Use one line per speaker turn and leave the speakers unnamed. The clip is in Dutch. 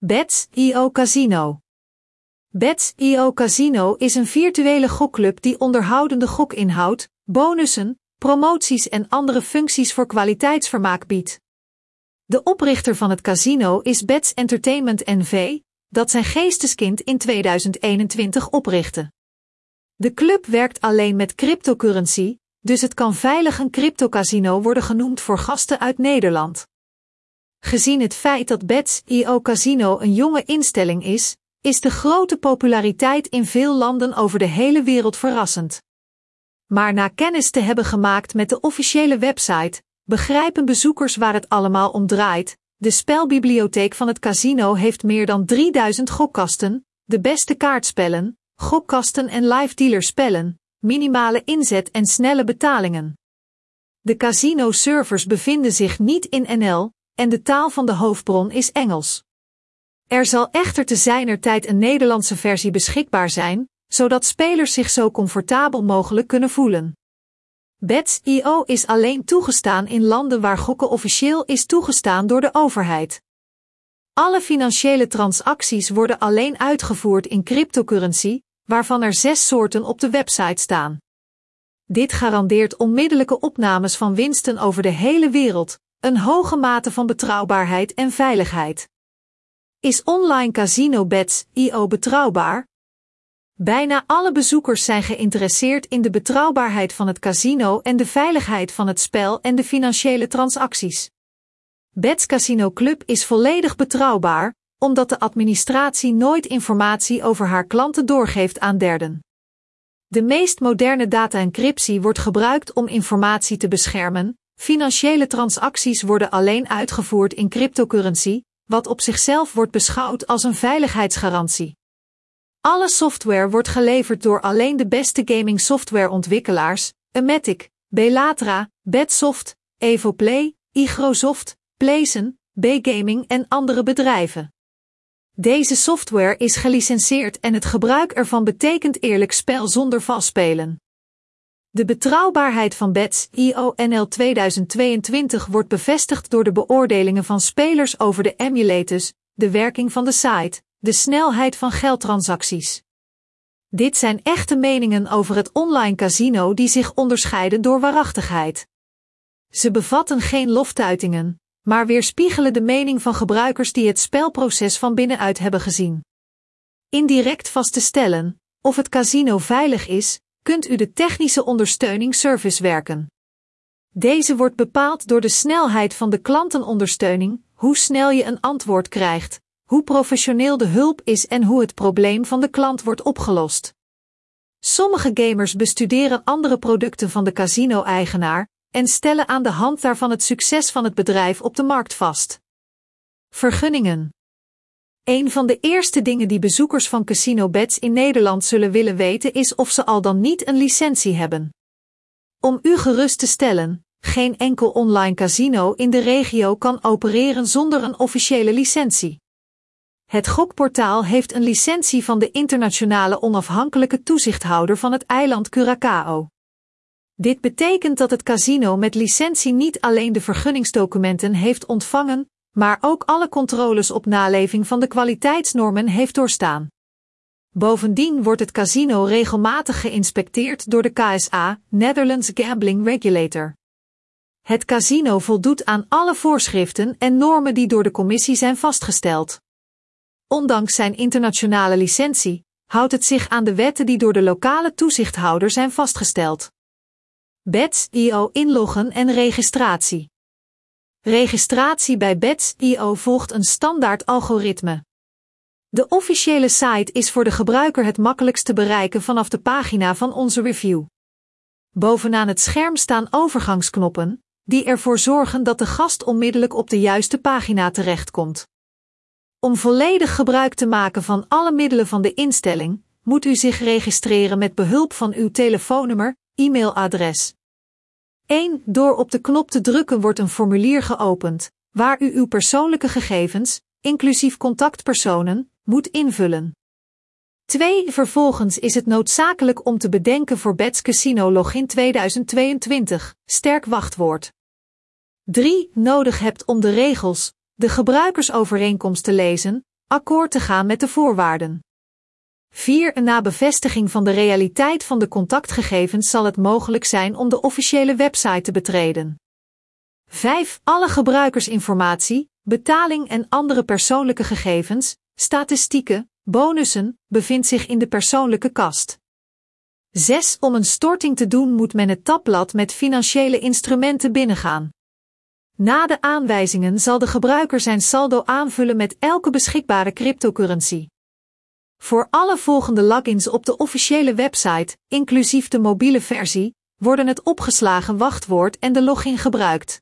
Bets.io Casino. Bets.io Casino is een virtuele gokclub die onderhoudende gokinhoud, bonussen, promoties en andere functies voor kwaliteitsvermaak biedt. De oprichter van het casino is Bets Entertainment NV, dat zijn geesteskind in 2021 oprichtte. De club werkt alleen met cryptocurrency, dus het kan veilig een cryptocasino worden genoemd voor gasten uit Nederland. Gezien het feit dat Bets.io Casino een jonge instelling is, is de grote populariteit in veel landen over de hele wereld verrassend. Maar na kennis te hebben gemaakt met de officiële website, begrijpen bezoekers waar het allemaal om draait. De spelbibliotheek van het casino heeft meer dan 3000 gokkasten, de beste kaartspellen, gokkasten en live dealer spellen, minimale inzet en snelle betalingen. De casino-servers bevinden zich niet in NL, en de taal van de hoofdbron is Engels. Er zal echter te zijner tijd een Nederlandse versie beschikbaar zijn, zodat spelers zich zo comfortabel mogelijk kunnen voelen. Bets.io is alleen toegestaan in landen waar gokken officieel is toegestaan door de overheid. Alle financiële transacties worden alleen uitgevoerd in cryptocurrency, waarvan er zes soorten op de website staan. Dit garandeert onmiddellijke opnames van winsten over de hele wereld, een hoge mate van betrouwbaarheid en veiligheid. Is online casino bets.io betrouwbaar? Bijna alle bezoekers zijn geïnteresseerd in de betrouwbaarheid van het casino en de veiligheid van het spel en de financiële transacties. Bets Casino Club is volledig betrouwbaar, omdat de administratie nooit informatie over haar klanten doorgeeft aan derden. De meest moderne data-encryptie wordt gebruikt om informatie te beschermen. Financiële transacties worden alleen uitgevoerd in cryptocurrency, wat op zichzelf wordt beschouwd als een veiligheidsgarantie. Alle software wordt geleverd door alleen de beste gaming softwareontwikkelaars: Emetic, Belatra, Bedsoft, Evoplay, Igrosoft, Playzen, B-Gaming en andere bedrijven. Deze software is gelicenseerd en het gebruik ervan betekent eerlijk spel zonder vastspelen. De betrouwbaarheid van Bets IONL 2022 wordt bevestigd door de beoordelingen van spelers over de emulators, de werking van de site, de snelheid van geldtransacties. Dit zijn echte meningen over het online casino die zich onderscheiden door waarachtigheid. Ze bevatten geen loftuitingen, maar weerspiegelen de mening van gebruikers die het spelproces van binnenuit hebben gezien. Indirect vast te stellen of het casino veilig is, kunt u de technische ondersteuning service werken. Deze wordt bepaald door de snelheid van de klantenondersteuning, hoe snel je een antwoord krijgt, hoe professioneel de hulp is en hoe het probleem van de klant wordt opgelost. Sommige gamers bestuderen andere producten van de casino-eigenaar en stellen aan de hand daarvan het succes van het bedrijf op de markt vast. Vergunningen. Een van de eerste dingen die bezoekers van Casino Beds in Nederland zullen willen weten is of ze al dan niet een licentie hebben. Om u gerust te stellen, geen enkel online casino in de regio kan opereren zonder een officiële licentie. Het gokportaal heeft een licentie van de internationale onafhankelijke toezichthouder van het eiland Curaçao. Dit betekent dat het casino met licentie niet alleen de vergunningsdocumenten heeft ontvangen, maar ook alle controles op naleving van de kwaliteitsnormen heeft doorstaan. Bovendien wordt het casino regelmatig geïnspecteerd door de KSA, Netherlands Gambling Regulator. Het casino voldoet aan alle voorschriften en normen die door de commissie zijn vastgesteld. Ondanks zijn internationale licentie, houdt het zich aan de wetten die door de lokale toezichthouder zijn vastgesteld. Bets.io inloggen en registratie. Registratie bij Bets.io volgt een standaard algoritme. De officiële site is voor de gebruiker het makkelijkst te bereiken vanaf de pagina van onze review. Bovenaan het scherm staan overgangsknoppen, die ervoor zorgen dat de gast onmiddellijk op de juiste pagina terechtkomt. Om volledig gebruik te maken van alle middelen van de instelling, moet u zich registreren met behulp van uw telefoonnummer, e-mailadres. 1. Door op de knop te drukken wordt een formulier geopend, waar u uw persoonlijke gegevens, inclusief contactpersonen, moet invullen. 2. Vervolgens is het noodzakelijk om te bedenken voor Bets Casino Login 2022, sterk wachtwoord. 3. Nodig hebt om de regels, de gebruikersovereenkomst te lezen, akkoord te gaan met de voorwaarden. 4. Na bevestiging van de realiteit van de contactgegevens zal het mogelijk zijn om de officiële website te betreden. 5. Alle gebruikersinformatie, betaling en andere persoonlijke gegevens, statistieken, bonussen, bevindt zich in de persoonlijke kast. 6. Om een storting te doen moet men het tabblad met financiële instrumenten binnengaan. Na de aanwijzingen zal de gebruiker zijn saldo aanvullen met elke beschikbare cryptocurrency. Voor alle volgende logins op de officiële website, inclusief de mobiele versie, worden het opgeslagen wachtwoord en de login gebruikt.